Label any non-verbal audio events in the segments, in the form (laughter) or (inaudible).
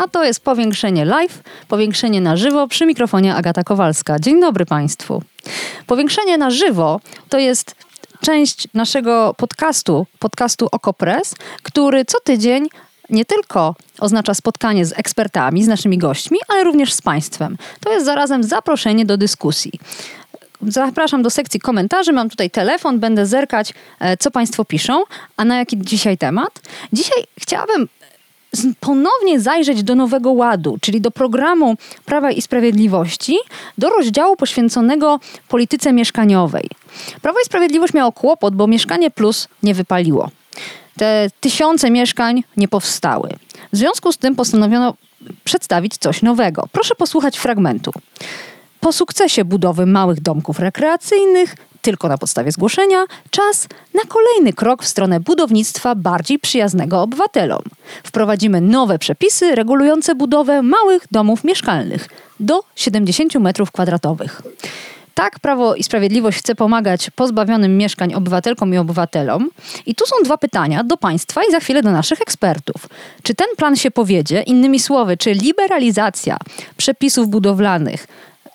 A to jest powiększenie live, powiększenie na żywo przy mikrofonie Agata Kowalska. Dzień dobry Państwu. Powiększenie na żywo to jest część naszego podcastu, podcastu Okopres, który co tydzień nie tylko oznacza spotkanie z ekspertami, z naszymi gośćmi, ale również z Państwem. To jest zarazem zaproszenie do dyskusji. Zapraszam do sekcji komentarzy. Mam tutaj telefon, będę zerkać, e, co Państwo piszą, a na jaki dzisiaj temat. Dzisiaj chciałabym ponownie zajrzeć do Nowego Ładu, czyli do programu Prawa i Sprawiedliwości, do rozdziału poświęconego polityce mieszkaniowej. Prawo i Sprawiedliwość miało kłopot, bo mieszkanie plus nie wypaliło. Te tysiące mieszkań nie powstały. W związku z tym postanowiono przedstawić coś nowego. Proszę posłuchać fragmentu. Po sukcesie budowy małych domków rekreacyjnych, tylko na podstawie zgłoszenia, czas na kolejny krok w stronę budownictwa bardziej przyjaznego obywatelom. Wprowadzimy nowe przepisy regulujące budowę małych domów mieszkalnych do 70 m2. Tak, Prawo i Sprawiedliwość chce pomagać pozbawionym mieszkań obywatelkom i obywatelom. I tu są dwa pytania do państwa i za chwilę do naszych ekspertów. Czy ten plan się powiedzie? Innymi słowy, czy liberalizacja przepisów budowlanych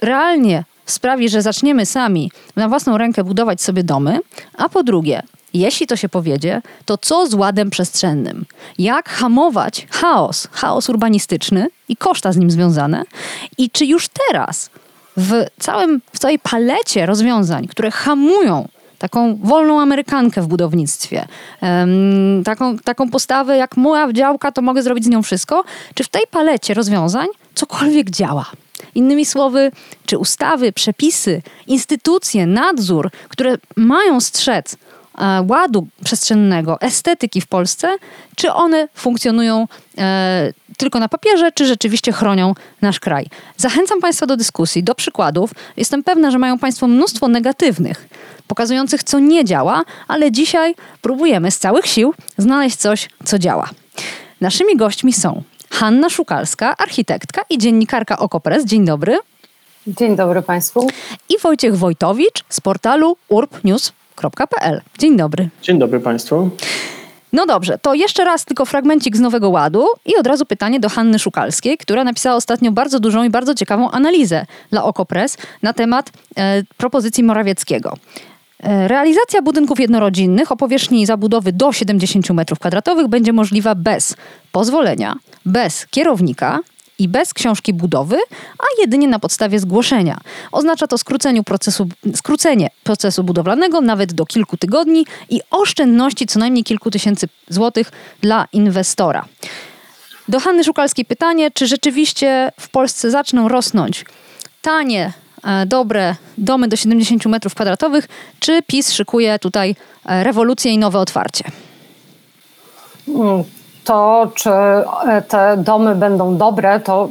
realnie sprawi, że zaczniemy sami na własną rękę budować sobie domy, a po drugie, jeśli to się powiedzie, to co z ładem przestrzennym? Jak hamować chaos, chaos urbanistyczny i koszta z nim związane? I czy już teraz w, całym, w całej palecie rozwiązań, które hamują taką wolną Amerykankę w budownictwie, um, taką, taką postawę jak moja działka, to mogę zrobić z nią wszystko, czy w tej palecie rozwiązań cokolwiek działa? Innymi słowy, czy ustawy, przepisy, instytucje, nadzór, które mają strzec e, ładu przestrzennego, estetyki w Polsce, czy one funkcjonują e, tylko na papierze, czy rzeczywiście chronią nasz kraj. Zachęcam Państwa do dyskusji, do przykładów. Jestem pewna, że mają Państwo mnóstwo negatywnych, pokazujących, co nie działa, ale dzisiaj próbujemy z całych sił znaleźć coś, co działa. Naszymi gośćmi są Hanna Szukalska, architektka i dziennikarka Okopres. Dzień dobry. Dzień dobry Państwu. I Wojciech Wojtowicz z portalu urbnews.pl. Dzień dobry. Dzień dobry Państwu. No dobrze, to jeszcze raz tylko fragmencik z Nowego Ładu i od razu pytanie do Hanny Szukalskiej, która napisała ostatnio bardzo dużą i bardzo ciekawą analizę dla Okopres na temat e, propozycji Morawieckiego. E, realizacja budynków jednorodzinnych o powierzchni zabudowy do 70 m2 będzie możliwa bez pozwolenia, bez kierownika i bez książki budowy, a jedynie na podstawie zgłoszenia. Oznacza to procesu, skrócenie procesu budowlanego nawet do kilku tygodni i oszczędności co najmniej kilku tysięcy złotych dla inwestora. Do Hanny Szukalskiej pytanie, czy rzeczywiście w Polsce zaczną rosnąć tanie dobre domy do 70 metrów kwadratowych, czy PiS szykuje tutaj e, rewolucję i nowe otwarcie? To, czy e, te domy będą dobre, to,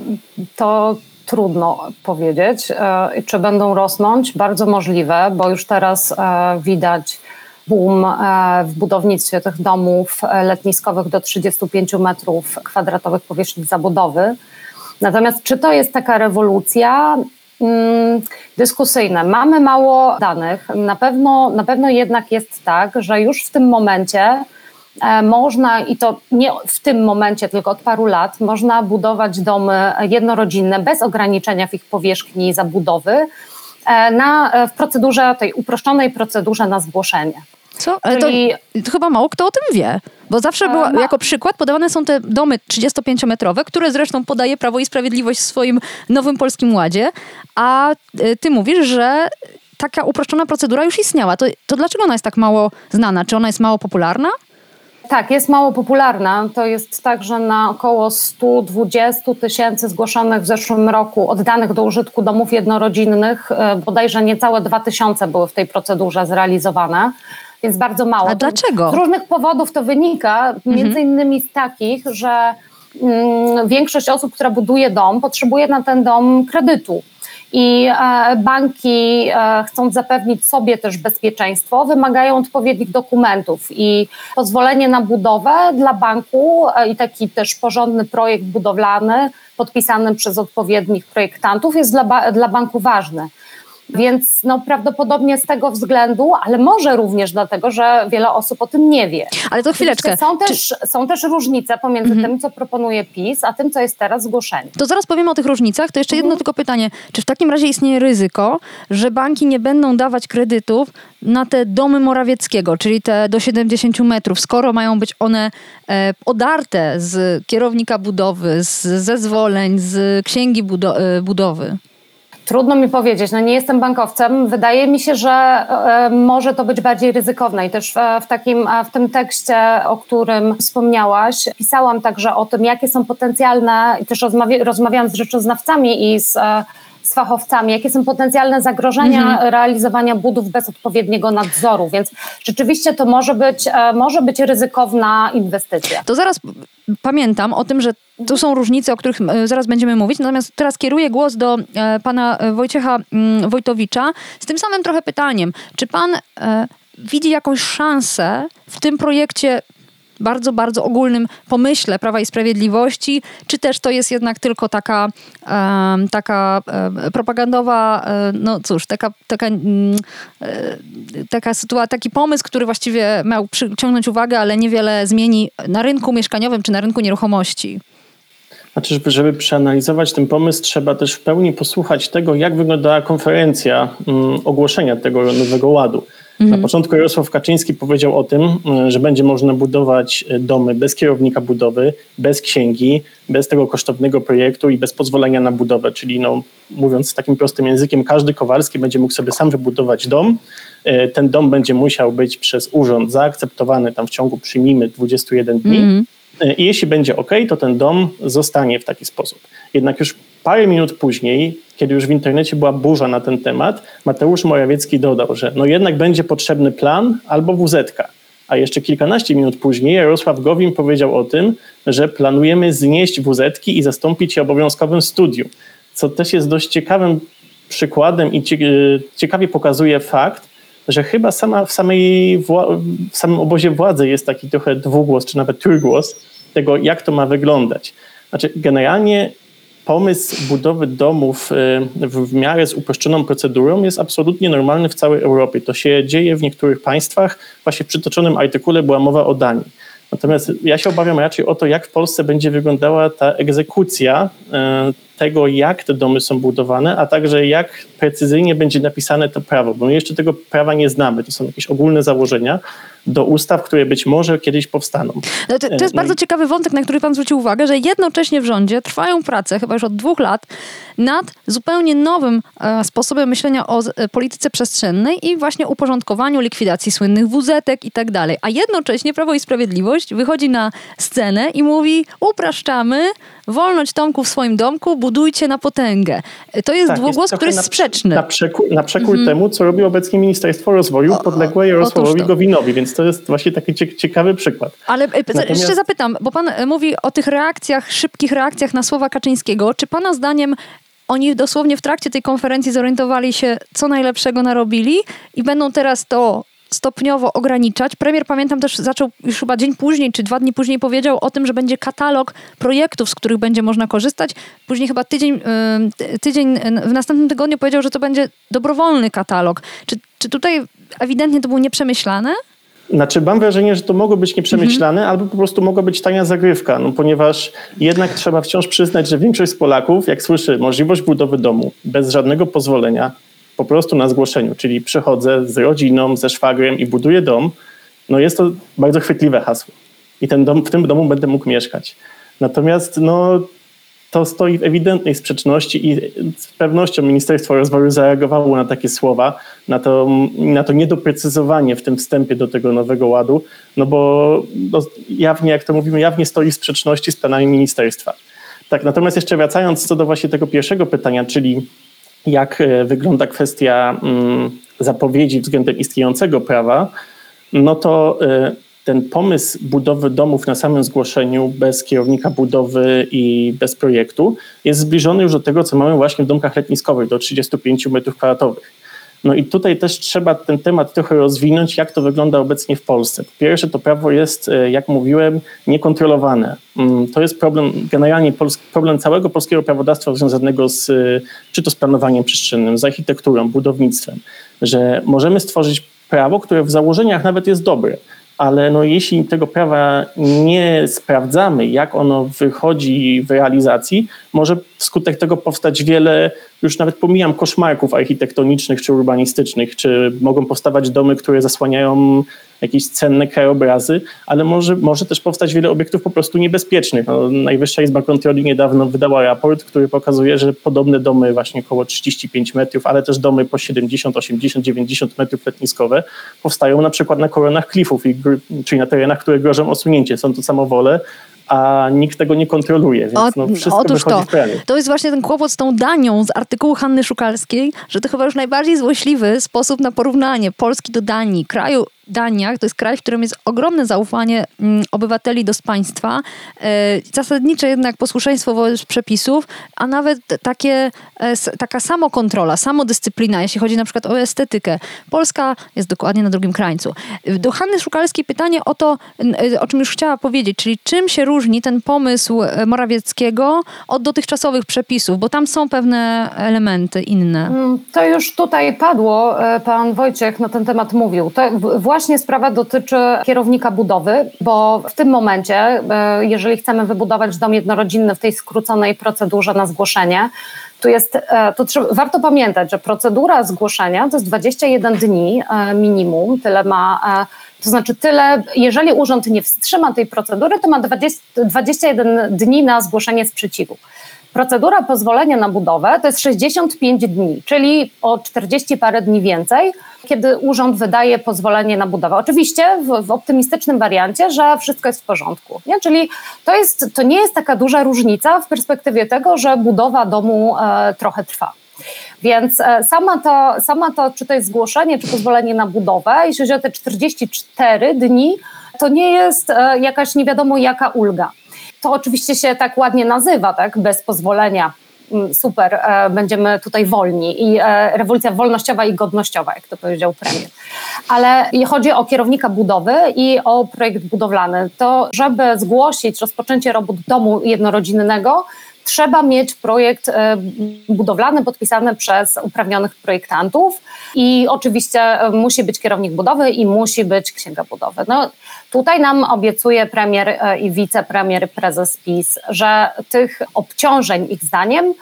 to trudno powiedzieć. Czy będą rosnąć? Bardzo możliwe, bo już teraz widać boom w budownictwie tych domów letniskowych do 35 metrów kwadratowych powierzchni zabudowy. Natomiast czy to jest taka rewolucja? Mm, dyskusyjne. Mamy mało danych. Na pewno, na pewno jednak jest tak, że już w tym momencie e, można, i to nie w tym momencie, tylko od paru lat, można budować domy jednorodzinne bez ograniczenia w ich powierzchni zabudowy e, na, w procedurze, tej uproszczonej procedurze na zgłoszenie. Co? Ale Czyli... to, chyba mało kto o tym wie. Bo zawsze była, jako przykład podawane są te domy 35-metrowe, które zresztą podaje Prawo i Sprawiedliwość w swoim nowym Polskim Ładzie, a y, ty mówisz, że taka uproszczona procedura już istniała. To, to dlaczego ona jest tak mało znana? Czy ona jest mało popularna? Tak, jest mało popularna. To jest tak, że na około 120 tysięcy zgłoszonych w zeszłym roku oddanych do użytku domów jednorodzinnych, y, bodajże niecałe 2 tysiące były w tej procedurze zrealizowane więc bardzo mało. A dlaczego? Z różnych powodów to wynika, między mhm. innymi z takich, że mm, większość osób, która buduje dom, potrzebuje na ten dom kredytu i e, banki, e, chcąc zapewnić sobie też bezpieczeństwo, wymagają odpowiednich dokumentów i pozwolenie na budowę dla banku e, i taki też porządny projekt budowlany podpisany przez odpowiednich projektantów jest dla, dla banku ważny. Więc no, prawdopodobnie z tego względu, ale może również dlatego, że wiele osób o tym nie wie. Ale to chwileczkę. Są też, Czy... są też różnice pomiędzy mhm. tym, co proponuje PiS, a tym, co jest teraz zgłoszenie. To zaraz powiemy o tych różnicach. To jeszcze jedno mhm. tylko pytanie. Czy w takim razie istnieje ryzyko, że banki nie będą dawać kredytów na te domy Morawieckiego, czyli te do 70 metrów, skoro mają być one e, odarte z kierownika budowy, z zezwoleń, z księgi budo e, budowy? Trudno mi powiedzieć, no nie jestem bankowcem. Wydaje mi się, że e, może to być bardziej ryzykowne i też w, takim, w tym tekście, o którym wspomniałaś, pisałam także o tym, jakie są potencjalne i też rozmawia, rozmawiałam z rzeczoznawcami i z e, z fachowcami, jakie są potencjalne zagrożenia mhm. realizowania budów bez odpowiedniego nadzoru, więc rzeczywiście to może być, e, może być ryzykowna inwestycja. To zaraz pamiętam o tym, że tu są różnice, o których e, zaraz będziemy mówić, natomiast teraz kieruję głos do e, pana Wojciecha mm, Wojtowicza z tym samym trochę pytaniem. Czy pan widzi jakąś szansę w tym projekcie bardzo, bardzo ogólnym pomyśle Prawa i Sprawiedliwości, czy też to jest jednak tylko taka, taka propagandowa, no cóż, taka, taka, mm, e, taka sytuacja, taki pomysł, który właściwie miał przyciągnąć uwagę, ale niewiele zmieni na rynku mieszkaniowym czy na rynku nieruchomości. Znaczy, żeby przeanalizować ten pomysł, trzeba też w pełni posłuchać tego, jak wyglądała konferencja um, ogłoszenia tego nowego ładu. Mhm. Na początku Jarosław Kaczyński powiedział o tym, e, że będzie można budować e, domy bez kierownika budowy, bez księgi, bez tego kosztownego projektu i bez pozwolenia na budowę. Czyli no, mówiąc takim prostym językiem, każdy Kowalski będzie mógł sobie sam wybudować dom. E, ten dom będzie musiał być przez urząd zaakceptowany tam w ciągu, przyjmijmy, 21 dni. Mhm. I jeśli będzie ok, to ten dom zostanie w taki sposób. Jednak już parę minut później, kiedy już w internecie była burza na ten temat, Mateusz Morawiecki dodał, że no jednak będzie potrzebny plan albo WZ. A jeszcze kilkanaście minut później Jarosław Gowin powiedział o tym, że planujemy znieść WZ i zastąpić je obowiązkowym studium, co też jest dość ciekawym przykładem i ciekawie pokazuje fakt, że chyba sama w, samej w samym obozie władzy jest taki trochę dwugłos, czy nawet trójgłos tego, jak to ma wyglądać. Znaczy, generalnie pomysł budowy domów y, w miarę z uproszczoną procedurą jest absolutnie normalny w całej Europie. To się dzieje w niektórych państwach. Właśnie w przytoczonym artykule była mowa o Danii. Natomiast ja się obawiam raczej o to, jak w Polsce będzie wyglądała ta egzekucja tego, jak te domy są budowane, a także jak precyzyjnie będzie napisane to prawo, bo my jeszcze tego prawa nie znamy. To są jakieś ogólne założenia, do ustaw, które być może kiedyś powstaną. No to, to, jest e, bardzo ciekawy wątek, na który pan zwrócił uwagę, że jednocześnie w rządzie trwają prace, chyba już od dwóch lat, nad zupełnie nowym e, sposobem myślenia o e, polityce przestrzennej i właśnie uporządkowaniu, likwidacji słynnych wuzetek i tak dalej. A jednocześnie Prawo i Sprawiedliwość wychodzi na scenę i mówi upraszczamy, wolność Tomku w swoim domku, budujcie na potęgę. To jest tak, dwugłos, jest który jest sprzeczny. Na przekór, na przekór mhm. temu, co robi obecnie Ministerstwo Rozwoju, podległe Jarosławowi Gowinowi, więc to jest właśnie taki ciekawy przykład. Ale e, Natomiast... jeszcze zapytam, bo pan e, mówi o tych reakcjach, szybkich reakcjach na słowa Kaczyńskiego. Czy pana zdaniem oni dosłownie w trakcie tej konferencji zorientowali się, co najlepszego narobili i będą teraz to stopniowo ograniczać. Premier, pamiętam, też zaczął już chyba dzień później, czy dwa dni później powiedział o tym, że będzie katalog projektów, z których będzie można korzystać. Później chyba tydzień, tydzień w następnym tygodniu powiedział, że to będzie dobrowolny katalog. Czy, czy tutaj ewidentnie to było nieprzemyślane? Znaczy, mam wrażenie, że to mogło być nieprzemyślane, mhm. albo po prostu mogła być tania zagrywka, no, ponieważ jednak trzeba wciąż przyznać, że większość z Polaków, jak słyszy możliwość budowy domu bez żadnego pozwolenia, po prostu na zgłoszeniu, czyli przychodzę z rodziną, ze szwagrem i buduję dom, no jest to bardzo chwytliwe hasło. I ten dom, w tym domu będę mógł mieszkać. Natomiast no, to stoi w ewidentnej sprzeczności i z pewnością Ministerstwo Rozwoju zareagowało na takie słowa, na to, na to niedoprecyzowanie w tym wstępie do tego nowego ładu, no bo no, jawnie, jak to mówimy, jawnie stoi w sprzeczności z planami ministerstwa. Tak, natomiast jeszcze wracając co do właśnie tego pierwszego pytania, czyli jak e, wygląda kwestia mm, zapowiedzi względem istniejącego prawa, no to e, ten pomysł budowy domów na samym zgłoszeniu, bez kierownika budowy i bez projektu, jest zbliżony już do tego, co mamy właśnie w domkach letniskowych, do 35 m2. No i tutaj też trzeba ten temat trochę rozwinąć, jak to wygląda obecnie w Polsce. Po pierwsze, to prawo jest, e, jak mówiłem, niekontrolowane. Mm, to jest problem, generalnie problem całego polskiego prawodawstwa związanego z czy to z planowaniem przestrzennym, z architekturą, budownictwem, że możemy stworzyć prawo, które w założeniach nawet jest dobre, ale no jeśli tego prawa nie sprawdzamy, jak ono wychodzi w realizacji, może wskutek tego powstać wiele, już nawet pomijam koszmarków architektonicznych czy urbanistycznych, czy mogą powstawać domy, które zasłaniają jakieś cenne krajobrazy, ale może, może też powstać wiele obiektów po prostu niebezpiecznych. No, Najwyższa Izba Kontroli niedawno wydała raport, który pokazuje, że podobne domy właśnie około 35 metrów, ale też domy po 70, 80, 90 metrów letniskowe powstają na przykład na koronach klifów, czyli na terenach, które grożą osunięcie. Są to samowole, a nikt tego nie kontroluje, więc no, wszystko Otóż to, to jest właśnie ten kłopot z tą Danią z artykułu Hanny Szukalskiej, że to chyba już najbardziej złośliwy sposób na porównanie Polski do Danii, kraju Dania, to jest kraj, w którym jest ogromne zaufanie mm, obywateli do państwa, e, zasadnicze jednak posłuszeństwo wobec przepisów, a nawet takie, e, taka samokontrola, samodyscyplina, jeśli chodzi na przykład o estetykę. Polska jest dokładnie na drugim krańcu. Do Hanny Szukalskiej pytanie o to, e, o czym już chciała powiedzieć, czyli czym się różni ten pomysł Morawieckiego od dotychczasowych przepisów, bo tam są pewne elementy inne. Mm, to już tutaj padło, pan Wojciech na ten temat mówił. To właśnie sprawa dotyczy kierownika budowy, bo w tym momencie, e, jeżeli chcemy wybudować dom jednorodzinny w tej skróconej procedurze na zgłoszenie, tu jest, e, to trzeba, warto pamiętać, że procedura zgłoszenia to jest 21 dni e, minimum, tyle ma, to znaczy tyle, jeżeli urząd nie wstrzyma tej procedury, to ma 20, 21 dni na zgłoszenie sprzeciwu. Procedura pozwolenia na budowę to jest 65 dni, czyli o 40 parę dni więcej, kiedy urząd wydaje pozwolenie na budowę. Oczywiście w, w optymistycznym wariancie, że wszystko jest w porządku. Nie? Czyli to, jest, to nie jest taka duża różnica w perspektywie tego, że budowa domu e, trochę trwa. Więc e, sama to, sama to, czy to jest zgłoszenie, czy pozwolenie na budowę, jeśli chodzi o te 44 dni, to nie jest e, jakaś nie wiadomo jaka ulga to oczywiście się tak ładnie nazywa, tak, bez pozwolenia. Mm, super, e, będziemy tutaj wolni i e, rewolucja wolnościowa i godnościowa, jak to powiedział premier. Ale chodzi o kierownika budowy i o projekt budowlany, to żeby zgłosić rozpoczęcie robót domu jednorodzinnego, trzeba mieć projekt e, budowlany podpisany przez uprawnionych projektantów i oczywiście musi być kierownik budowy i musi być księga budowy. No, tutaj nam obiecuje premier e, i wicepremier, prezes PiS, że tych obciążeń ich zdaniem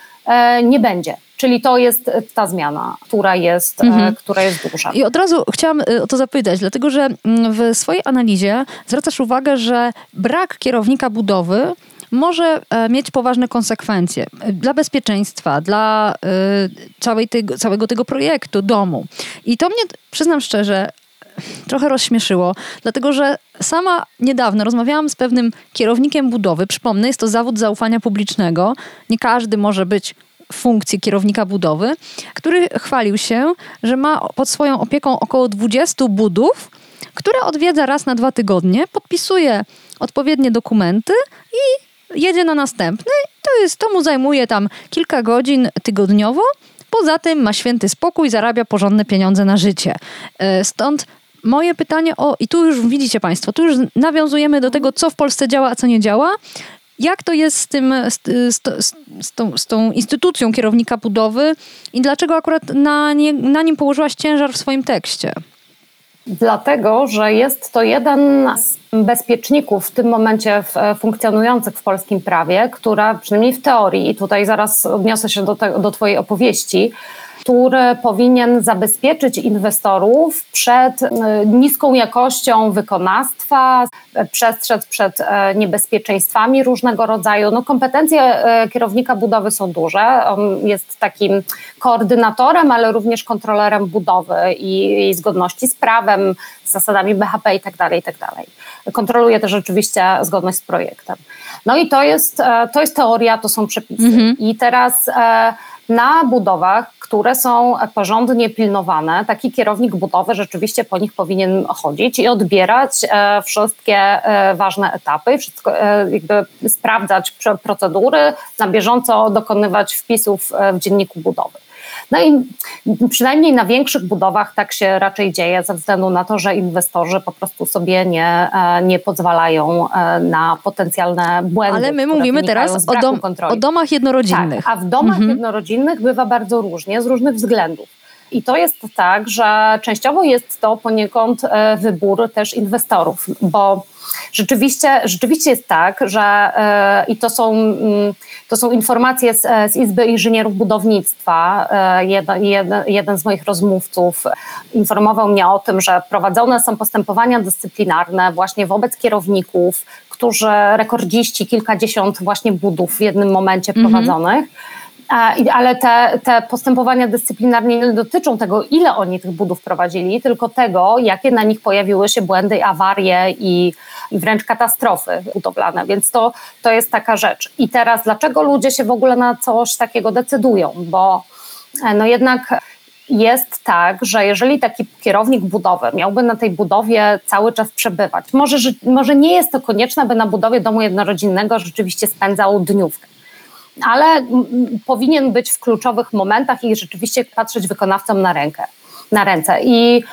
nie będzie. Czyli to jest ta zmiana, która jest, mhm. która jest duża. I od razu chciałam o to zapytać, dlatego że mm, w swojej analizie zwracasz uwagę, że brak kierownika budowy może e, mieć poważne konsekwencje dla bezpieczeństwa, dla e, całej tego, całego tego projektu, domu. I to mnie, przyznam szczerze, trochę rozśmieszyło, dlatego że sama niedawno rozmawiałam z pewnym kierownikiem budowy. Przypomnę, jest to zawód zaufania publicznego. Nie każdy może być funkcji kierownika budowy, który chwalił się, że ma pod swoją opieką około 20 budów, które odwiedza raz na dwa tygodnie, podpisuje odpowiednie dokumenty i jedzie na następny. To, jest, to mu zajmuje tam kilka godzin tygodniowo. Poza tym ma święty spokój, zarabia porządne pieniądze na życie. E, stąd moje pytanie o, i tu już widzicie Państwo, tu już nawiązujemy do tego, co w Polsce działa, a co nie działa. Jak to jest z, tym, z, z, z, tą, z tą instytucją kierownika budowy i dlaczego akurat na, nie, na nim położyłaś ciężar w swoim tekście? Dlatego, że jest to jeden z bezpieczników w tym momencie e, funkcjonujących w polskim prawie, która przynajmniej w teorii, i tutaj zaraz odniosę się do, te, do Twojej opowieści, który powinien zabezpieczyć inwestorów przed e, niską jakością wykonawstwa, przestrzec przed e, niebezpieczeństwami różnego rodzaju. No, kompetencje e, kierownika budowy są duże. On jest takim koordynatorem, ale również kontrolerem budowy i jej zgodności z prawem, z zasadami BHP i tak dalej, i tak. Kontroluje też oczywiście zgodność z projektem. No i to jest, to jest teoria, to są przepisy. Mhm. I teraz na budowach, które są porządnie pilnowane, taki kierownik budowy rzeczywiście po nich powinien chodzić i odbierać e, wszystkie e, ważne etapy, wszystko, e, jakby sprawdzać procedury, na bieżąco dokonywać wpisów w dzienniku budowy. No i przynajmniej na większych budowach tak się raczej dzieje, ze względu na to, że inwestorzy po prostu sobie nie, nie pozwalają na potencjalne błędy. Ale my mówimy teraz o, dom, o, domach jednorodzinnych. Tak, a w domach mhm. jednorodzinnych bywa bardzo różnie, z różnych względów. I to jest tak, że częściowo jest to poniekąd e, wybór też inwestorów, bo rzeczywiście, rzeczywiście jest tak, że e, i to są, mm, to są informacje z, z Izby Inżynierów Budownictwa. E, jeden, jeden, jeden z moich rozmówców informował mnie o tym, że prowadzone są postępowania dyscyplinarne właśnie wobec kierowników, którzy rekordziści, kilkadziesiąt właśnie budów w jednym momencie mhm. prowadzonych ale te, te postępowania dyscyplinarne nie dotyczą tego, ile oni tych budów prowadzili, tylko tego, jakie na nich pojawiły się błędy, awarie i, i wręcz katastrofy budowlane. Więc to, to jest taka rzecz. I teraz, dlaczego ludzie się w ogóle na coś takiego decydują? Bo e, no jednak jest tak, że jeżeli taki kierownik budowy miałby na tej budowie cały czas przebywać, może, może nie jest to konieczne, by na budowie domu jednorodzinnego rzeczywiście spędzał dniówkę ale powinien być w kluczowych momentach i rzeczywiście patrzeć wykonawcom na rękę, na ręce. I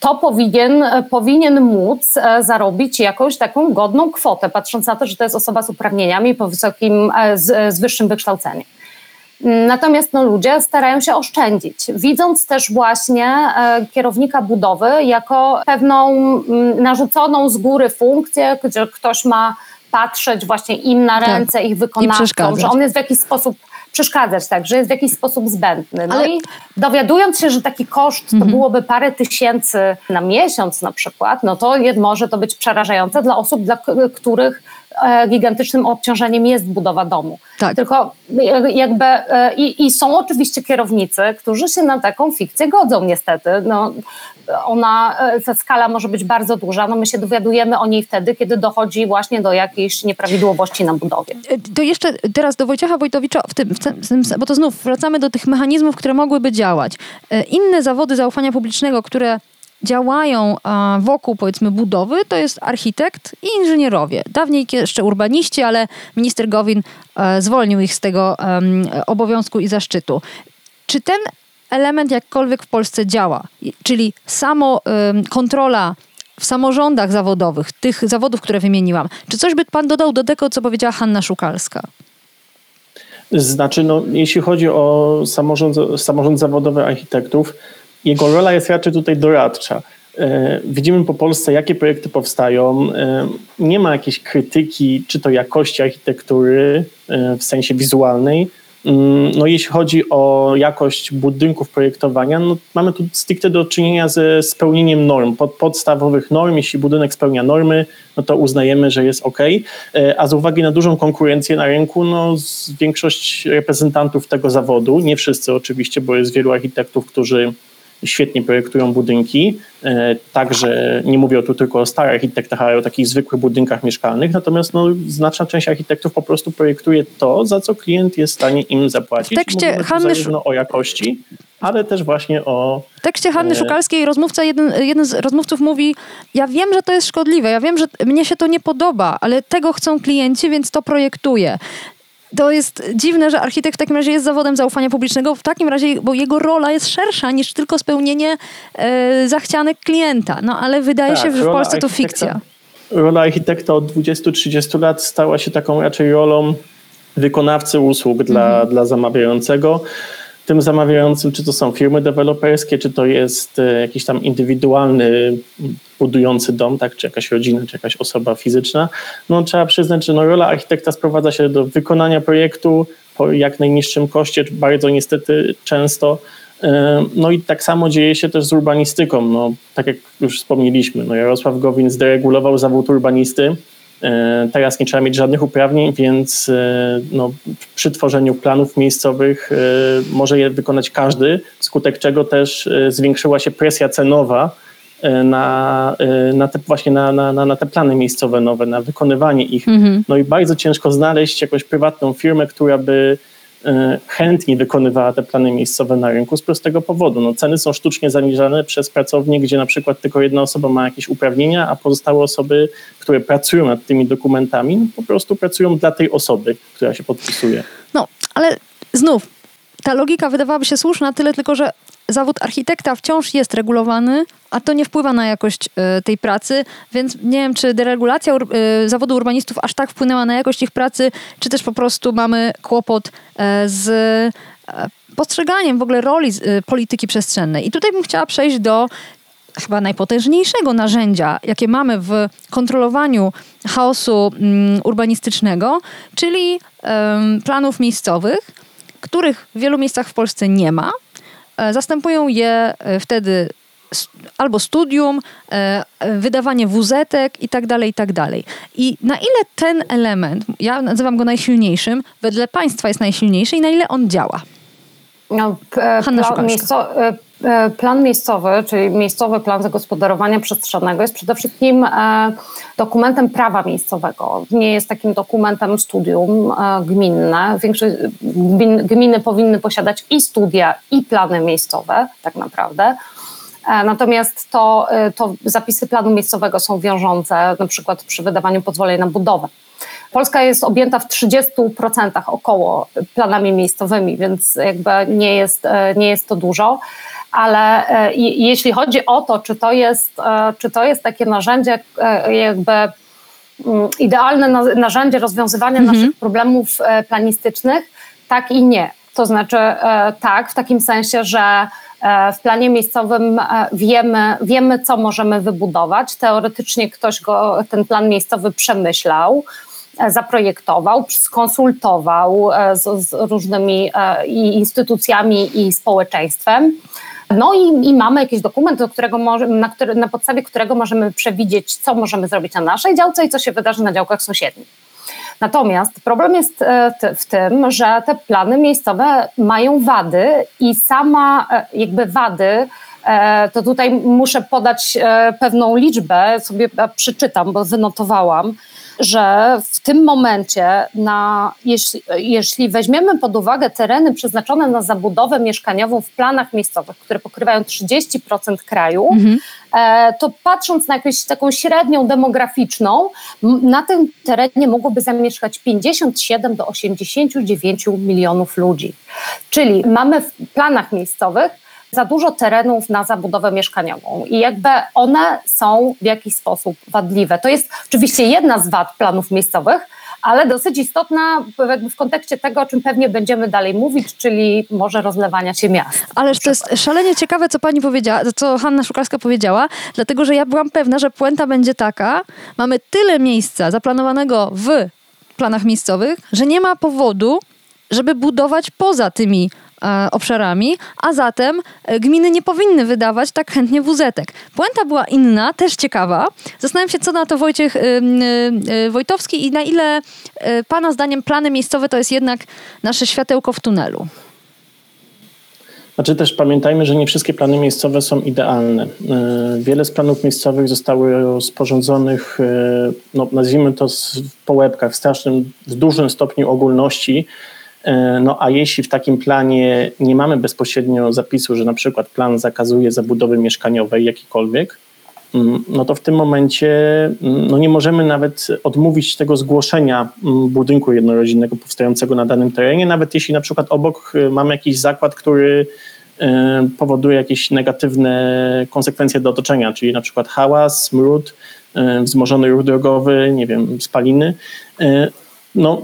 to powinien, powinien móc e, zarobić jakąś taką godną kwotę, patrząc na to, że to jest osoba z uprawnieniami po wysokim, e, z, z wyższym wykształceniem. Natomiast no, ludzie starają się oszczędzić, widząc też właśnie e, kierownika budowy jako pewną narzuconą z góry funkcję, gdzie ktoś ma patrzeć właśnie im na tak. ręce, tak. ich wykonawcom, że on jest w jakiś sposób przeszkadzać, tak, że jest w jakiś sposób zbędny. No Ale... i dowiadując się, że taki koszt to mhm. byłoby parę tysięcy na miesiąc na przykład, no to może to być przerażające dla osób, dla których E, gigantycznym obciążeniem jest budowa domu. Tak. Tylko jakby e, i, i, są oczywiście kierownicy, którzy się na taką fikcję godzą niestety. No, ona, e, ta skala może być bardzo duża, no my się dowiadujemy o niej wtedy, kiedy dochodzi właśnie do jakiejś nieprawidłowości na budowie. To jeszcze teraz do Wojciecha Wojtowicza, w tym, w tym, bo to znów wracamy do tych mechanizmów, które mogłyby działać. Inne zawody zaufania publicznego, które działają wokół powiedzmy budowy, to jest architekt i inżynierowie. Dawniej jeszcze urbaniści, ale minister Gowin e, zwolnił ich z tego obowiązku i zaszczytu. Czy ten element jakkolwiek w Polsce działa? Czyli samo kontrola w samorządach zawodowych, tych zawodów, które wymieniłam. Czy coś by pan dodał do tego, co powiedziała Hanna Szukalska? Znaczy, no, jeśli chodzi o samorząd, samorząd zawodowy architektów, jego rola jest raczej tutaj doradcza. E, widzimy po Polsce, jakie projekty powstają. E, nie ma jakiejś krytyki, czy to jakości architektury e, w sensie wizualnej. Mm, no, jeśli chodzi o jakość budynków projektowania, no, mamy tu stricte do czynienia ze spełnieniem norm, pod, podstawowych norm. Jeśli budynek spełnia normy, no to uznajemy, że jest ok. A z uwagi na dużą konkurencję na rynku, no, większość reprezentantów tego zawodu, nie wszyscy oczywiście, bo jest wielu architektów, którzy świetnie projektują budynki, e, także nie mówię tu tylko o starych architektach, ale o takich zwykłych budynkach mieszkalnych, natomiast no, znaczna część architektów po prostu projektuje to, za co klient jest w stanie im zapłacić. W tekście Hanny o jakości, ale też właśnie o... W tekście Hanny e, Szukalskiej rozmówca, jeden, jeden z rozmówców mówi, ja wiem, że to jest szkodliwe, ja wiem, że mnie się to nie podoba, ale tego chcą klienci, więc to projektuję to jest dziwne, że architekt w takim razie jest zawodem zaufania publicznego, w takim razie, bo jego rola jest szersza niż tylko spełnienie e, zachcianek klienta. No ale wydaje tak, się, że w Polsce to fikcja. Rola architekta od 20-30 lat stała się taką raczej rolą wykonawcy usług dla, mhm. dla zamawiającego tym zamawiającym, czy to są firmy deweloperskie, czy to jest e, jakiś tam indywidualny budujący dom, tak, czy jakaś rodzina, czy jakaś osoba fizyczna, no trzeba przyznać, że no, rola architekta sprowadza się do wykonania projektu po jak najniższym koszcie, bardzo niestety często. E, no i tak samo dzieje się też z urbanistyką. No, tak jak już wspomnieliśmy, no Jarosław Gowin zderegulował zawód urbanisty, teraz nie trzeba mieć żadnych uprawnień, więc e, no, przy tworzeniu planów miejscowych e, może je wykonać każdy, skutek czego też zwiększyła się presja cenowa na, na te, właśnie na, na, na te plany miejscowe nowe, na wykonywanie ich. Mhm. No i bardzo ciężko znaleźć jakąś prywatną firmę, która by chętniej wykonywała te plany miejscowe na rynku z prostego powodu. No, ceny są sztucznie zaniżane przez pracownie, gdzie na przykład tylko jedna osoba ma jakieś uprawnienia, a pozostałe osoby, które pracują nad tymi dokumentami, no, po prostu pracują dla tej osoby, która się podpisuje. No, ale znów, ta logika wydawałaby się słuszna, tyle tylko, że zawód architekta wciąż jest regulowany, a to nie wpływa na jakość y, tej pracy, więc nie wiem, czy deregulacja y, zawodu urbanistów aż tak wpłynęła na jakość ich pracy, czy też po prostu mamy kłopot y, z postrzeganiem w ogóle roli polityki przestrzennej. I tutaj bym chciała przejść do chyba najpotężniejszego narzędzia, jakie mamy w kontrolowaniu chaosu mm, urbanistycznego, czyli planów miejscowych, których w wielu miejscach w Polsce nie ma. E, zastępują je e, wtedy albo studium, e, wydawanie wuzetek i tak dalej, i tak dalej. I na ile ten element, ja nazywam go najsilniejszym, wedle państwa jest najsilniejszy i na ile on działa? No, plan, miejsco, plan miejscowy, czyli miejscowy plan zagospodarowania przestrzennego jest przede wszystkim dokumentem prawa miejscowego. Nie jest takim dokumentem studium gminne. Większość gminy powinny posiadać i studia, i plany miejscowe, tak naprawdę. E, natomiast to, e, to zapisy planu miejscowego są wiążące, na przykład przy wydawaniu pozwoleń na budowę. Polska jest objęta w 30% około planami miejscowymi, więc jakby nie jest, e, nie jest to dużo. Ale jeśli chodzi o to, czy to jest, czy to jest takie narzędzie, jakby mm, idealne narzędzie rozwiązywania mhm. naszych problemów planistycznych, tak i nie. To znaczy tak, w takim sensie, że w planie miejscowym e, wiemy, wiemy, co możemy wybudować. Teoretycznie ktoś go, ten plan miejscowy przemyślał, e, zaprojektował, skonsultował e, z, z różnymi i instytucjami i społeczeństwem. No i, i, mamy jakiś dokument, do którego może, na, który, na podstawie którego możemy przewidzieć, co możemy zrobić na naszej działce i co się wydarzy na działkach sąsiednich. Natomiast problem jest e, w tym, że te plany miejscowe mają wady i sama e, jakby wady e, to tutaj muszę podać pewną liczbę, sobie przeczytam, bo wynotowałam że w tym momencie, na, jeśli, jeśli weźmiemy pod uwagę tereny przeznaczone na zabudowę mieszkaniową w planach miejscowych, które pokrywają 30% kraju, mhm. e, to patrząc na jakąś taką średnią demograficzną, na tym terenie mogłoby zamieszkać 57 do 89 milionów ludzi. Czyli mamy w planach miejscowych za dużo terenów na zabudowę mieszkaniową i jakby one są w jakiś sposób wadliwe. To jest oczywiście jedna z wad planów miejscowych, ale dosyć istotna w kontekście tego, o czym pewnie będziemy dalej mówić, czyli może rozlewania się miast. Ależ to jest szalenie ciekawe, co pani powiedziała, co Hanna Szukalska powiedziała, dlatego że ja byłam pewna, że puenta będzie taka, mamy tyle miejsca zaplanowanego w planach miejscowych, że nie ma powodu, żeby budować poza tymi obszarami, a zatem e, gminy nie powinny wydawać tak chętnie wuzetek. Puenta była inna, też ciekawa. Zastanawiam się, co na to Wojciech y, y, Wojtowski i na ile y, Pana zdaniem plany miejscowe to jest jednak nasze światełko w tunelu. Znaczy też pamiętajmy, że nie wszystkie plany miejscowe są idealne. Wiele z planów miejscowych zostało sporządzonych, no, nazwijmy to po łebkach, w strasznym, w dużym stopniu ogólności, E, no a jeśli w takim planie nie mamy bezpośrednio zapisu, że na przykład plan zakazuje zabudowy mieszkaniowej jakikolwiek, mm, no to w tym momencie mm, no nie możemy nawet odmówić tego zgłoszenia mm, budynku jednorodzinnego powstającego na danym terenie, nawet jeśli na przykład obok e, mamy jakiś zakład, który e, powoduje jakieś negatywne konsekwencje do otoczenia, czyli na przykład hałas, smród, wzmożony ruch drogowy, nie wiem, spaliny. No,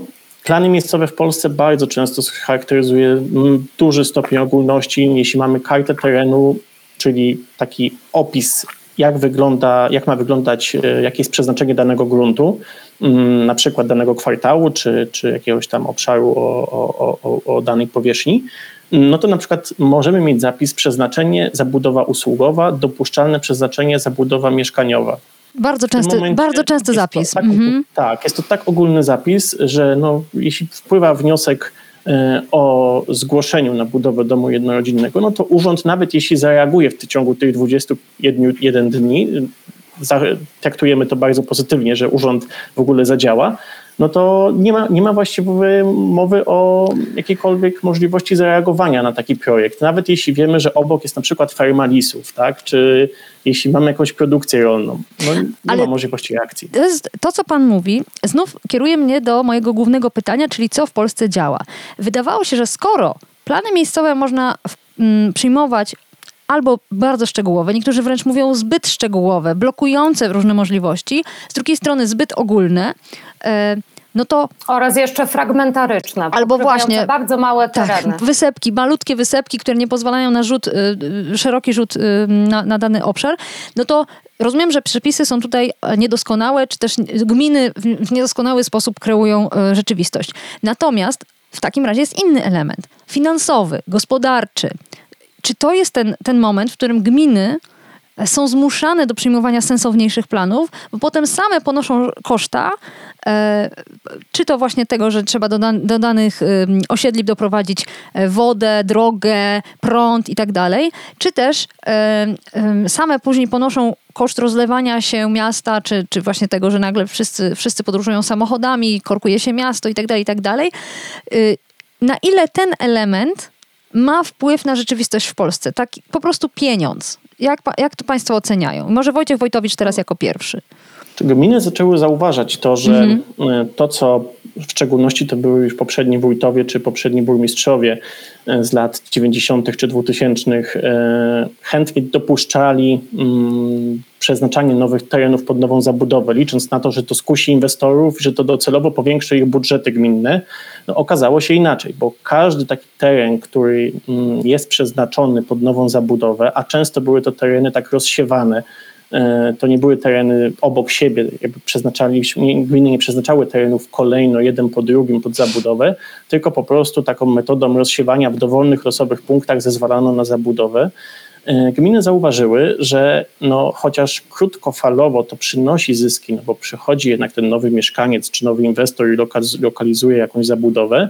Plany miejscowe w Polsce bardzo często charakteryzuje mm, duży stopień ogólności. Jeśli mamy kartę terenu, czyli taki opis, jak wygląda, jak ma wyglądać, e, jakie jest przeznaczenie danego gruntu, mm, na przykład danego kwartału, czy, czy jakiegoś tam obszaru o, o, o, o danej powierzchni, no to na przykład możemy mieć zapis przeznaczenie zabudowa usługowa, dopuszczalne przeznaczenie zabudowa mieszkaniowa. Bardzo częsty, bardzo częsty zapis. Tak, mhm. tak, jest to tak ogólny zapis, że no, jeśli wpływa wniosek e, o zgłoszeniu na budowę domu jednorodzinnego, no to urząd nawet jeśli zareaguje w ciągu tych 21 dni, traktujemy to bardzo pozytywnie, że urząd w ogóle zadziała, no to nie ma, nie ma właściwie mowy o jakiejkolwiek możliwości zareagowania na taki projekt. Nawet jeśli wiemy, że obok jest na przykład ferma lisów, tak? czy jeśli mamy jakąś produkcję rolną, no nie Ale ma możliwości reakcji. To, jest, to, co pan mówi, znów kieruje mnie do mojego głównego pytania, czyli co w Polsce działa. Wydawało się, że skoro plany miejscowe można w, mm, przyjmować albo bardzo szczegółowe, niektórzy wręcz mówią zbyt szczegółowe, blokujące różne możliwości, z drugiej strony zbyt ogólne, e, no to... Oraz jeszcze fragmentaryczne. Albo właśnie... Bardzo małe tak, tereny. Tak, wysepki, malutkie wysepki, które nie pozwalają na rzut, y, y, szeroki rzut y, na, na dany obszar, no to rozumiem, że przepisy są tutaj niedoskonałe, czy też gminy w niedoskonały sposób kreują rzeczywistość. Natomiast w takim razie jest inny element, finansowy, gospodarczy, czy to jest ten, ten moment, w którym gminy są zmuszane do przyjmowania sensowniejszych planów, bo potem same ponoszą koszta, e, czy to właśnie tego, że trzeba do, do danych osiedli doprowadzić e, wodę, drogę, prąd i tak dalej, czy też e, same później ponoszą koszt rozlewania się miasta, czy, czy właśnie tego, że nagle wszyscy, wszyscy podróżują samochodami, korkuje się miasto i tak dalej, i tak dalej. Y, na ile ten element ma wpływ na rzeczywistość w Polsce. Tak, po prostu pieniądz. Jak, jak to Państwo oceniają? Może Wojciech Wojtowicz teraz jako pierwszy. Gminy zaczęły zauważać to, że mhm. E, to, co w szczególności to były już poprzedni wójtowie czy poprzedni burmistrzowie e, z lat 90. czy 2000 e, chętnie dopuszczali mm, przeznaczanie nowych terenów pod nową zabudowę, licząc na to, że to skusi inwestorów, że to docelowo powiększy ich budżety gminne. No, okazało się inaczej, bo każdy taki teren, który mm, jest przeznaczony pod nową zabudowę, a często były to tereny tak rozsiewane, to nie były tereny obok siebie, jakby przeznaczali, gminy nie przeznaczały terenów kolejno jeden po drugim pod zabudowę, tylko po prostu taką metodą rozsiewania w dowolnych losowych punktach zezwalano na zabudowę. E, gminy zauważyły, że no, chociaż krótkofalowo to przynosi zyski, no bo przychodzi jednak ten nowy mieszkaniec czy nowy inwestor i lokalizuje jakąś zabudowę,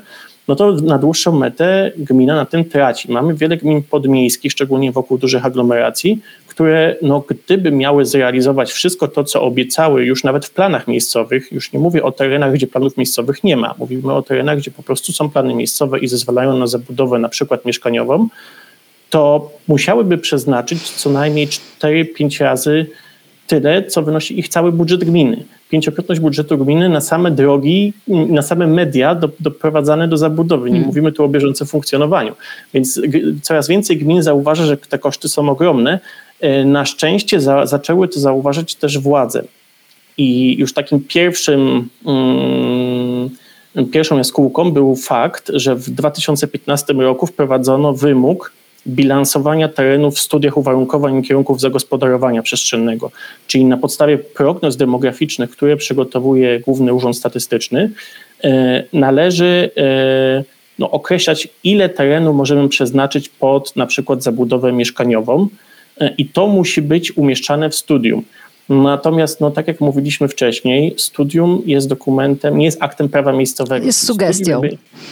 no to na dłuższą metę gmina na tym traci. Mamy wiele gmin podmiejskich, szczególnie wokół dużych aglomeracji, które no, gdyby miały zrealizować wszystko to, co obiecały już nawet w planach miejscowych, już nie mówię o terenach, gdzie planów miejscowych nie ma, mówimy o terenach, gdzie po prostu są plany miejscowe i zezwalają na zabudowę na przykład mieszkaniową, to musiałyby przeznaczyć co najmniej 4-5 razy tyle, co wynosi ich cały budżet gminy. Pięciokrotność budżetu gminy na same drogi, na same media do, doprowadzane do zabudowy. Nie hmm. mówimy tu o bieżącym funkcjonowaniu. Więc coraz więcej gmin zauważa, że te koszty są ogromne. E, na szczęście za, zaczęły to zauważać też władze. I już takim pierwszym, mm, pierwszą jaskółką był fakt, że w 2015 roku wprowadzono wymóg bilansowania terenów w studiach uwarunkowań i kierunków zagospodarowania przestrzennego, czyli na podstawie prognoz demograficznych, które przygotowuje Główny Urząd Statystyczny, e, należy e, no, określać, ile terenu możemy przeznaczyć pod na przykład zabudowę mieszkaniową e, i to musi być umieszczane w studium. Natomiast, no, tak jak mówiliśmy wcześniej, studium jest dokumentem, nie jest aktem prawa miejscowego. Jest sugestią.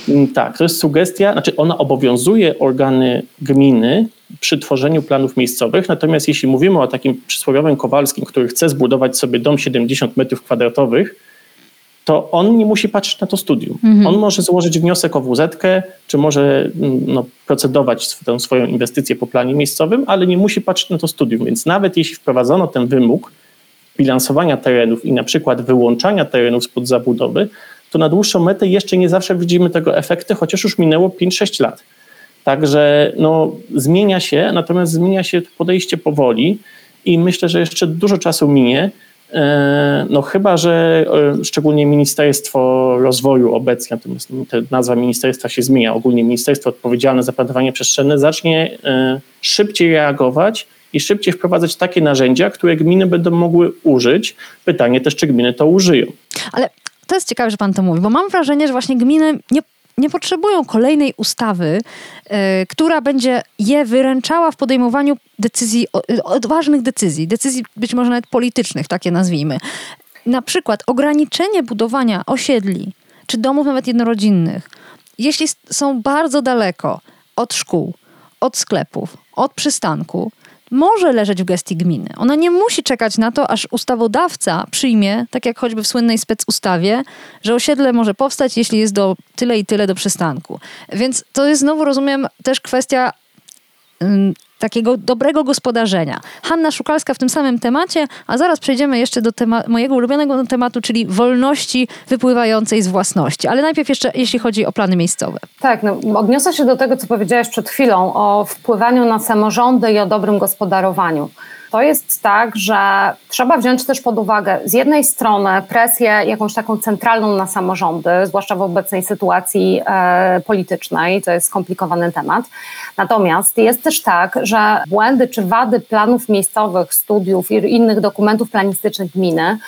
Mm, tak, to jest sugestia, znaczy ona obowiązuje organy gminy przy tworzeniu planów miejscowych, natomiast jeśli mówimy o takim przysłowiowym Kowalskim, który chce zbudować sobie dom 70 metrów kwadratowych, to on nie musi patrzeć na to studium. Mhm. On może złożyć wniosek o wz czy może mm, no, procedować tę swoją inwestycję po planie miejscowym, ale nie musi patrzeć na to studium. Więc nawet jeśli wprowadzono ten wymóg, bilansowania terenów i na przykład wyłączania terenów spod zabudowy, to na dłuższą metę jeszcze nie zawsze widzimy tego efekty, chociaż już minęło 5-6 lat. Także no, zmienia się, natomiast zmienia się podejście powoli i myślę, że jeszcze dużo czasu minie. E, no chyba, że e, szczególnie Ministerstwo Rozwoju obecnie, natomiast nazwa ministerstwa się zmienia, ogólnie Ministerstwo Odpowiedzialne za Planowanie Przestrzenne zacznie e, szybciej reagować i szybciej wprowadzać takie narzędzia, które gminy będą mogły użyć. Pytanie też, czy gminy to użyją. Ale to jest ciekawe, że pan to mówi, bo mam wrażenie, że właśnie gminy nie nie potrzebują kolejnej ustawy, y, która będzie je wyręczała w podejmowaniu decyzji, odważnych decyzji, decyzji być może nawet politycznych, takie nazwijmy. Na przykład ograniczenie budowania osiedli czy domów nawet jednorodzinnych, jeśli są bardzo daleko od szkół, od sklepów, od przystanku, może leżeć w gestii gminy. Ona nie musi czekać na to, aż ustawodawca przyjmie, tak jak choćby w słynnej specustawie, że osiedle może powstać, jeśli jest do tyle i tyle do przystanku. Więc to jest znowu, rozumiem, też kwestia takiego dobrego gospodarzenia. Hanna Szukalska w tym samym temacie, a zaraz przejdziemy jeszcze do tema- mojego ulubionego tematu, czyli wolności wypływającej z własności. Ale najpierw jeszcze, jeśli chodzi o plany miejscowe. Tak, no, odniosę się do tego, co powiedziałaś przed chwilą o wpływaniu na samorządy i o dobrym gospodarowaniu. To jest tak, że trzeba wziąć też pod uwagę z jednej strony presję jakąś taką centralną na samorządy, zwłaszcza w obecnej sytuacji e, politycznej, to jest skomplikowany temat. Natomiast jest też tak, że błędy czy wady planów miejscowych, studiów i innych dokumentów planistycznych gminy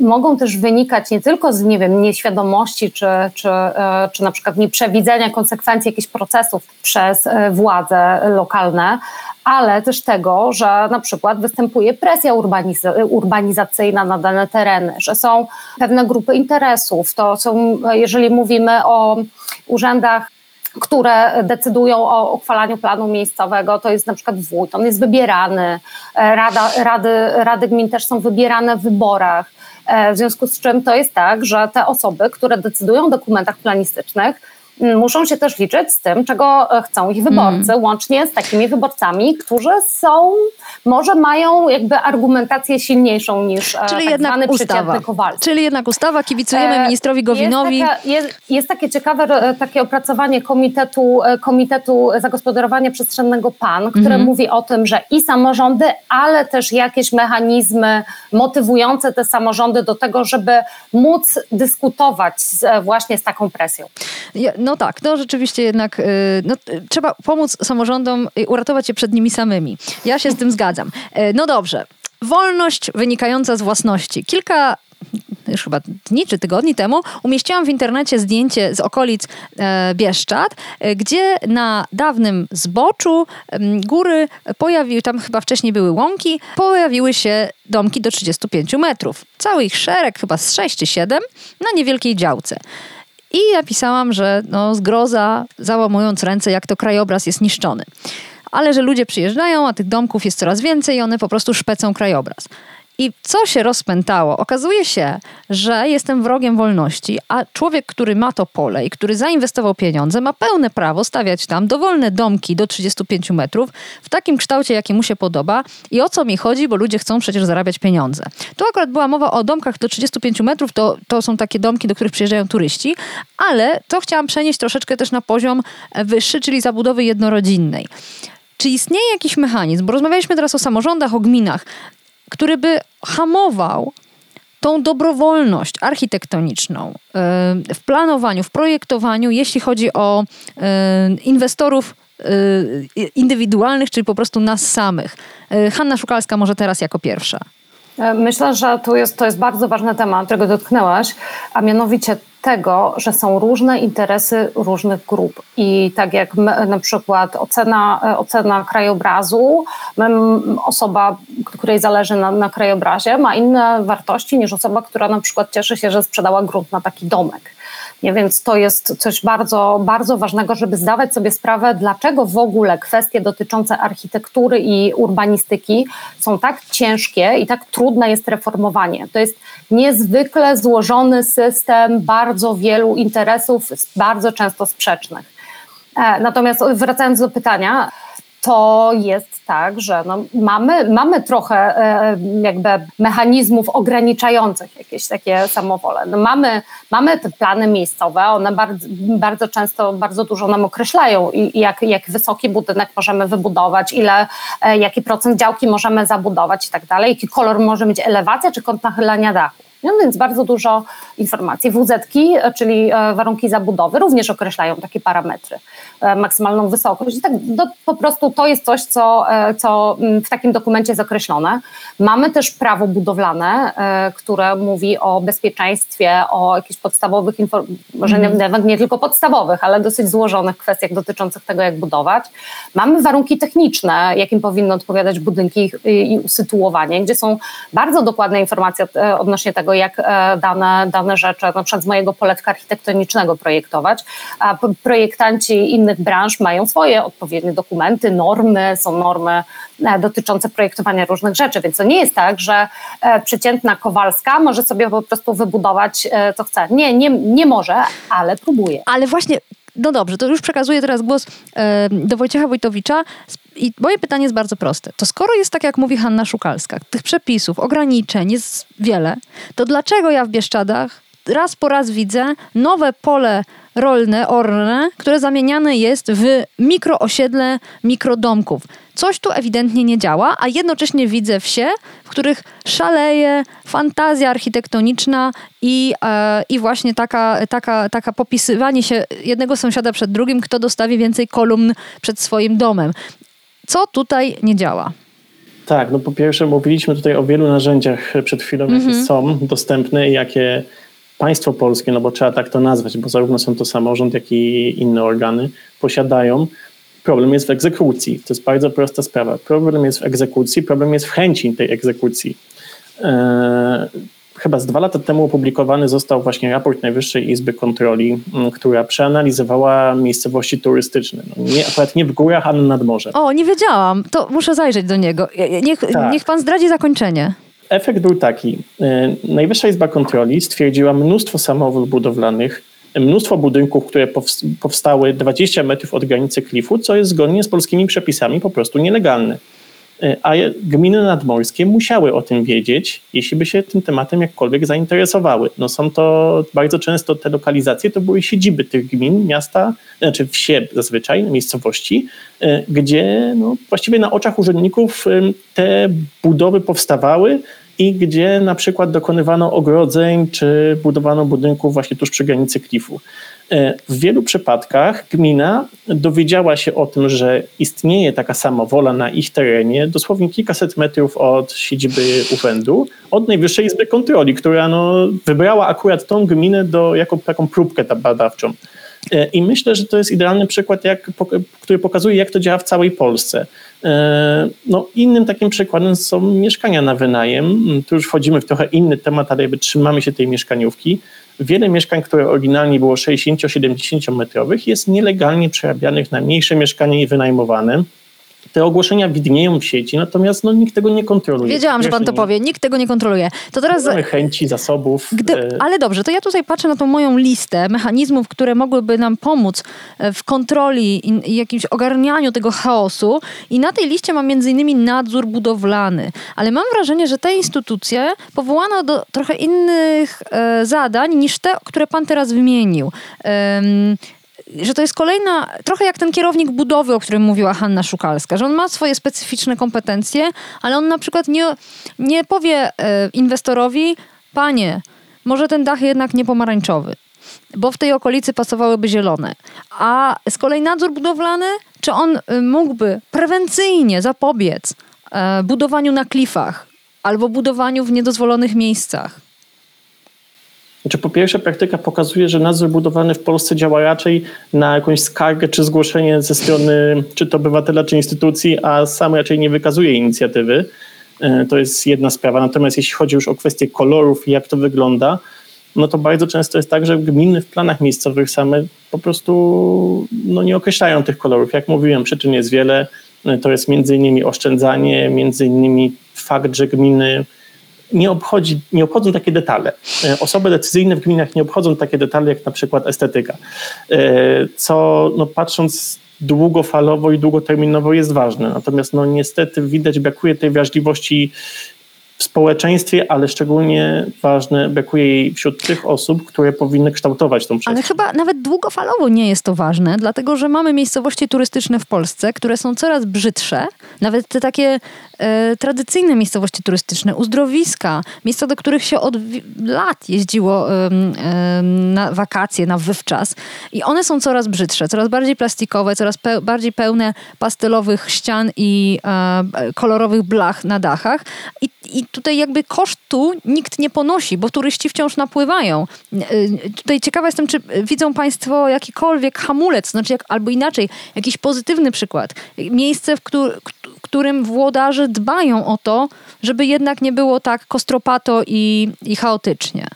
mogą też wynikać nie tylko z nie wiem, nieświadomości czy, czy, e, czy na przykład nieprzewidzenia konsekwencji jakichś procesów przez e, władze lokalne, ale też tego, że na przykład występuje presja urbaniz- urbanizacyjna na dane tereny, że są pewne grupy interesów. To są, jeżeli mówimy o urzędach które decydują o uchwalaniu planu miejscowego, to jest na przykład wójt, on jest wybierany, e, Rada, rady, rady gmin też są wybierane w wyborach, e, w związku z czym to jest tak, że te osoby, które decydują o dokumentach planistycznych, muszą się też liczyć z tym, czego e, chcą ich wyborcy, mm. łącznie z takimi wyborcami, którzy są, może mają jakby argumentację silniejszą niż e, Czyli tak jednak zwany ustawa. Czyli jednak ustawa, kibicujemy e, ministrowi Gowinowi. Jest, taka, jest, jest, takie ciekawe takie opracowanie Komitetu, Komitetu Zagospodarowania Przestrzennego PAN, które mm. mówi o tym, że i samorządy, ale też jakieś mechanizmy motywujące te samorządy do tego, żeby móc dyskutować z, właśnie z taką presją. Ja, no tak, no rzeczywiście jednak y, no, trzeba pomóc samorządom uratować się przed nimi samymi. Ja się z tym zgadzam. Y, no dobrze. Wolność wynikająca z własności. Kilka już chyba dni czy tygodni temu, umieściłam w internecie zdjęcie z okolic e, Bieszczad, e, gdzie na dawnym zboczu e, góry pojawiły, tam chyba wcześniej były łąki, pojawiły się domki do 35 metrów. Cały ich szereg, chyba z 6 czy 7, na niewielkiej działce. I napisałam, że no, zgroza, załamując ręce, jak to krajobraz jest niszczony. Ale że ludzie przyjeżdżają, a tych domków jest coraz więcej i one po prostu szpecą krajobraz. I co się rozpętało? Okazuje się, że jestem wrogiem wolności, a człowiek, który ma to pole i który zainwestował pieniądze, ma pełne prawo stawiać tam dowolne domki do 35 metrów w takim kształcie, jaki mu się podoba. I o co mi chodzi, bo ludzie chcą przecież zarabiać pieniądze. Tu akurat była mowa o domkach do 35 metrów, to, to są takie domki, do których przyjeżdżają turyści, ale to chciałam przenieść troszeczkę też na poziom wyższy, czyli zabudowy jednorodzinnej. Czy istnieje jakiś mechanizm? Bo rozmawialiśmy teraz o samorządach, o gminach który by hamował tą dobrowolność architektoniczną e, w planowaniu, w projektowaniu, jeśli chodzi o e, inwestorów e, indywidualnych, czyli po prostu nas samych. Hanna Szukalska może teraz jako pierwsza. Myślę, że to jest, to jest bardzo ważny temat, którego dotknęłaś, a mianowicie tego, że są różne interesy różnych grup. I tak jak na przykład ocena, ocena krajobrazu, osoba, której zależy na, na krajobrazie, ma inne wartości niż osoba, która na przykład cieszy się, że sprzedała grunt na taki domek. Nie? Więc to jest coś bardzo, bardzo ważnego, żeby zdawać sobie sprawę, dlaczego w ogóle kwestie dotyczące architektury i urbanistyki są tak ciężkie i tak trudne jest reformowanie. To jest niezwykle złożony system bardzo wielu interesów, bardzo często sprzecznych. E, natomiast wracając do pytania, to jest tak, że no mamy, mamy trochę e, jakby mechanizmów ograniczających jakieś takie samowole. No mamy, mamy te plany miejscowe, one bardzo, bardzo często bardzo dużo nam określają, jak, jak wysoki budynek możemy wybudować, ile, e, jaki procent działki możemy zabudować i tak dalej, jaki kolor może mieć elewacja czy kąt nachylania dachu. No więc bardzo dużo informacji. WZ, czyli e, warunki zabudowy, również określają takie parametry, e, maksymalną wysokość. I tak do, po prostu to jest coś, co, e, co mm, w takim dokumencie jest określone. Mamy też prawo budowlane, które mówi o bezpieczeństwie, o jakichś podstawowych może mm. nawet nie tylko podstawowych, ale dosyć złożonych kwestiach dotyczących tego, jak budować. Mamy warunki techniczne, jakim powinny odpowiadać budynki i usytuowanie, gdzie są bardzo dokładne informacje odnośnie tego, tego, jak dane, dane rzeczy, na przykład z mojego poletka architektonicznego projektować, a projektanci innych branż mają swoje odpowiednie dokumenty, normy, są normy dotyczące projektowania różnych rzeczy, więc to nie jest tak, że przeciętna Kowalska może sobie po prostu wybudować co chce. Nie, nie, nie może, ale próbuje. Ale właśnie no dobrze, to już przekazuję teraz głos e, do Wojciecha Wojtowicza. I moje pytanie jest bardzo proste. To skoro jest tak, jak mówi Hanna Szukalska, tych przepisów, ograniczeń jest wiele, to dlaczego ja w Bieszczadach raz po raz widzę nowe pole rolne, orne, które zamieniane jest w mikroosiedle mikrodomków. Coś tu ewidentnie nie działa, a jednocześnie widzę wsie, w których szaleje fantazja architektoniczna i, e, i właśnie taka, taka, taka popisywanie się jednego sąsiada przed drugim, kto dostawi więcej kolumn przed swoim domem. Co tutaj nie działa? Tak, no po pierwsze mówiliśmy tutaj o wielu narzędziach przed chwilą, jakie mm -hmm. są dostępne i jakie państwo polskie, no bo trzeba tak to nazwać, bo zarówno są to samorząd, jak i inne organy, posiadają. Problem jest w egzekucji. To jest bardzo prosta sprawa. Problem jest w egzekucji, problem jest w chęci tej egzekucji. Eee, chyba z dwa lata temu opublikowany został właśnie raport Najwyższej Izby Kontroli, która przeanalizowała miejscowości turystyczne. No nie, akurat nie w górach, ale nad morzem. O, nie wiedziałam. To muszę zajrzeć do niego. Niech, tak. niech pan zdradzi zakończenie efekt był taki. E, Najwyższa Izba Kontroli stwierdziła mnóstwo samochodów budowlanych, mnóstwo budynków, które powstały 20 metrów od granicy klifu, co jest zgodnie z polskimi przepisami po prostu nielegalne. E, a gminy nadmorskie musiały o tym wiedzieć, jeśli by się tym tematem jakkolwiek zainteresowały. No są to bardzo często te lokalizacje, to były siedziby tych gmin, miasta, znaczy wsie zazwyczaj, miejscowości, e, gdzie no, właściwie na oczach urzędników te budowy powstawały, i gdzie na przykład dokonywano ogrodzeń czy budowano budynków właśnie tuż przy granicy klifu. E, w wielu przypadkach gmina dowiedziała się o tym, że istnieje taka sama wola na ich terenie, dosłownie kilkaset metrów od siedziby urzędu, od Najwyższej Izby Kontroli, która no, wybrała akurat tą gminę do, jako taką próbkę badawczą. E, I myślę, że to jest idealny przykład, jak, który pokazuje, jak to działa w całej Polsce. E, no, innym takim przykładem są mieszkania na wynajem. Tu już wchodzimy w trochę inny temat, ale jakby trzymamy się tej mieszkaniówki. Wiele mieszkań, które oryginalnie było 60-70 metrowych, jest nielegalnie przerabianych na mniejsze mieszkanie i wynajmowane te ogłoszenia widnieją w sieci, natomiast no, nikt tego nie kontroluje. Wiedziałam, że pan to powie. Nikt tego nie kontroluje. To teraz... Mamy chęci, zasobów. Gdy... E, ale dobrze, to ja tutaj patrzę na tą moją listę mechanizmów, które mogłyby nam pomóc e, w kontroli i jakimś ogarnianiu tego chaosu i na tej liście mam między innymi nadzór budowlany. Ale mam wrażenie, że te instytucje powołano do trochę innych e, zadań niż te, które pan teraz wymienił że to jest kolejna, trochę jak ten kierownik budowy, o którym mówiła Hanna Szukalska, że on ma swoje specyficzne kompetencje, ale on na przykład nie, nie powie e, inwestorowi, panie, może ten dach jednak nie pomarańczowy, bo w tej okolicy pasowałyby zielone. A z kolei nadzór budowlany, czy on e, mógłby prewencyjnie zapobiec e, budowaniu na klifach albo budowaniu w niedozwolonych miejscach? Znaczy, po pierwsze, praktyka pokazuje, że nadzór budowlany w Polsce działa raczej na jakąś skargę czy zgłoszenie ze strony czy to obywatela, czy instytucji, a sam raczej nie wykazuje inicjatywy. E, to jest jedna sprawa. Natomiast jeśli chodzi już o kwestię kolorów i jak to wygląda, no to bardzo często jest tak, że gminy w planach miejscowych same po prostu no, nie określają tych kolorów. Jak mówiłem, przyczyn jest wiele. E, to jest między innymi oszczędzanie, między innymi fakt, że gminy nie, obchodzi, nie obchodzą takie detale. E, osoby decyzyjne w gminach nie obchodzą takie detale jak na przykład estetyka, e, co no, patrząc długofalowo i długoterminowo jest ważne. Natomiast no, niestety widać brakuje tej wrażliwości w społeczeństwie, ale szczególnie ważne, brakuje jej wśród tych osób, które powinny kształtować tą przestrzeń. Ale chyba nawet długofalowo nie jest to ważne, dlatego że mamy miejscowości turystyczne w Polsce, które są coraz brzydsze, nawet te takie e, tradycyjne miejscowości turystyczne, uzdrowiska, miejsca, do których się od lat jeździło e, na wakacje, na wywczas i one są coraz brzydsze, coraz bardziej plastikowe, coraz pe bardziej pełne pastelowych ścian i e, kolorowych blach na dachach. I, i tutaj jakby kosztu nikt nie ponosi, bo turyści wciąż napływają. E, tutaj ciekawa jestem, czy widzą Państwo jakikolwiek hamulec, znaczy jak, albo inaczej, jakiś pozytywny przykład. Miejsce, w którym którym włodarze dbają o to, żeby jednak nie było tak kostropato i, i chaotycznie.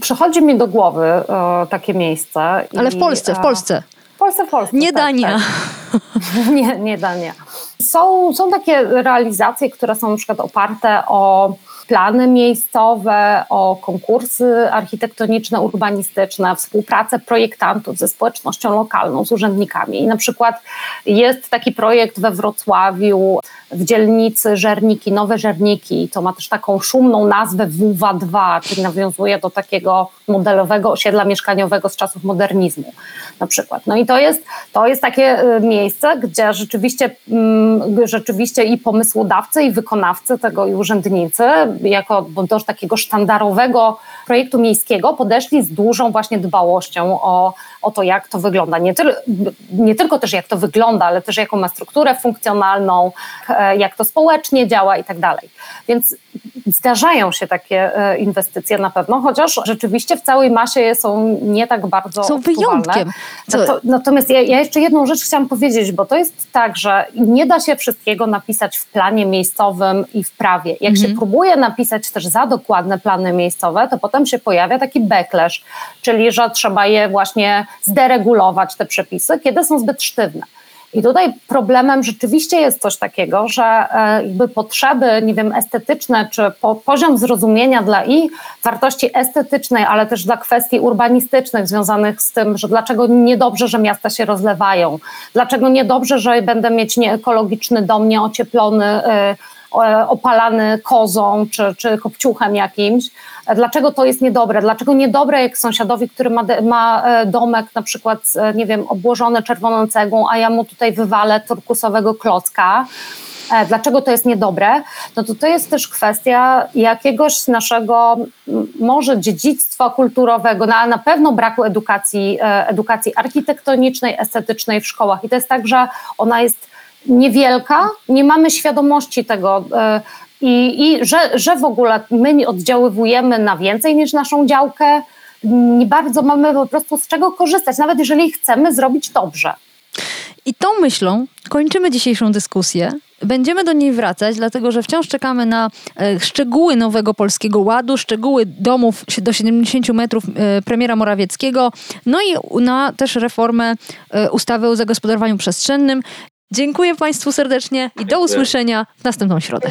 Przychodzi mi do głowy e, takie miejsce. Ale i, w Polsce, w e, Polsce. Polsce, w Polsce. Nie tak, Dania. Tak. (laughs) nie, nie Dania. Są, są takie realizacje, które są na przykład oparte o plany miejscowe, o konkursy architektoniczne, urbanistyczne, współpracę projektantów ze społecznością lokalną, z urzędnikami. I na przykład jest taki projekt we Wrocławiu w dzielnicy Żerniki, Nowe Żerniki. To ma też taką szumną nazwę WWA2, czyli nawiązuje do takiego modelowego osiedla mieszkaniowego z czasów modernizmu na przykład. No i to jest, to jest takie y, miejsce, gdzie rzeczywiście, mm, rzeczywiście i pomysłodawcy, i wykonawcy tego, i urzędnicy, jako do takiego sztandarowego projektu miejskiego podeszli z dużą właśnie dbałością o, o to, jak to wygląda. Nie, tyl, nie tylko też jak to wygląda, ale też jaką ma strukturę funkcjonalną, e, jak to społecznie działa i tak dalej. Więc zdarzają się takie e, inwestycje na pewno, chociaż rzeczywiście w całej masie są nie tak bardzo Są wyjątkiem. No to, natomiast ja, ja, jeszcze jedną rzecz chciałam powiedzieć, bo to jest tak, że nie da się wszystkiego napisać w planie miejscowym i w prawie. Jak mhm. się próbuje napisać też za dokładne plany miejscowe, to potem się pojawia taki backlash, czyli że trzeba je właśnie zderegulować, te przepisy, kiedy są zbyt sztywne. I tutaj problemem rzeczywiście jest coś takiego, że e, jakby potrzeby, nie wiem, estetyczne, czy po, poziom zrozumienia dla i wartości estetycznej, ale też dla kwestii urbanistycznych związanych z tym, że dlaczego niedobrze, że miasta się rozlewają, dlaczego niedobrze, że będę mieć nieekologiczny dom, nieocieplony, e, opalany kozą czy, czy kopciuchem jakimś. Dlaczego to jest niedobre? Dlaczego niedobre jak sąsiadowi, który ma, ma e, domek na przykład, e, nie wiem, obłożony czerwoną cegłą, a ja mu tutaj wywalę turkusowego klocka? E, dlaczego to jest niedobre? No to to jest też kwestia jakiegoś naszego może dziedzictwa kulturowego, no ale na pewno braku edukacji, edukacji architektonicznej, estetycznej w szkołach. I to jest tak, że ona jest niewielka, nie mamy świadomości tego i, i że, że w ogóle my oddziaływujemy na więcej niż naszą działkę. Nie bardzo mamy po prostu z czego korzystać, nawet jeżeli chcemy zrobić dobrze. I tą myślą kończymy dzisiejszą dyskusję. Będziemy do niej wracać, dlatego że wciąż czekamy na e, szczegóły nowego polskiego ładu, szczegóły domów do 70 metrów e, premiera Morawieckiego, no i na też reformę ustawy o zagospodarowaniu przestrzennym. Dziękuję Państwu serdecznie i do usłyszenia w następną środę.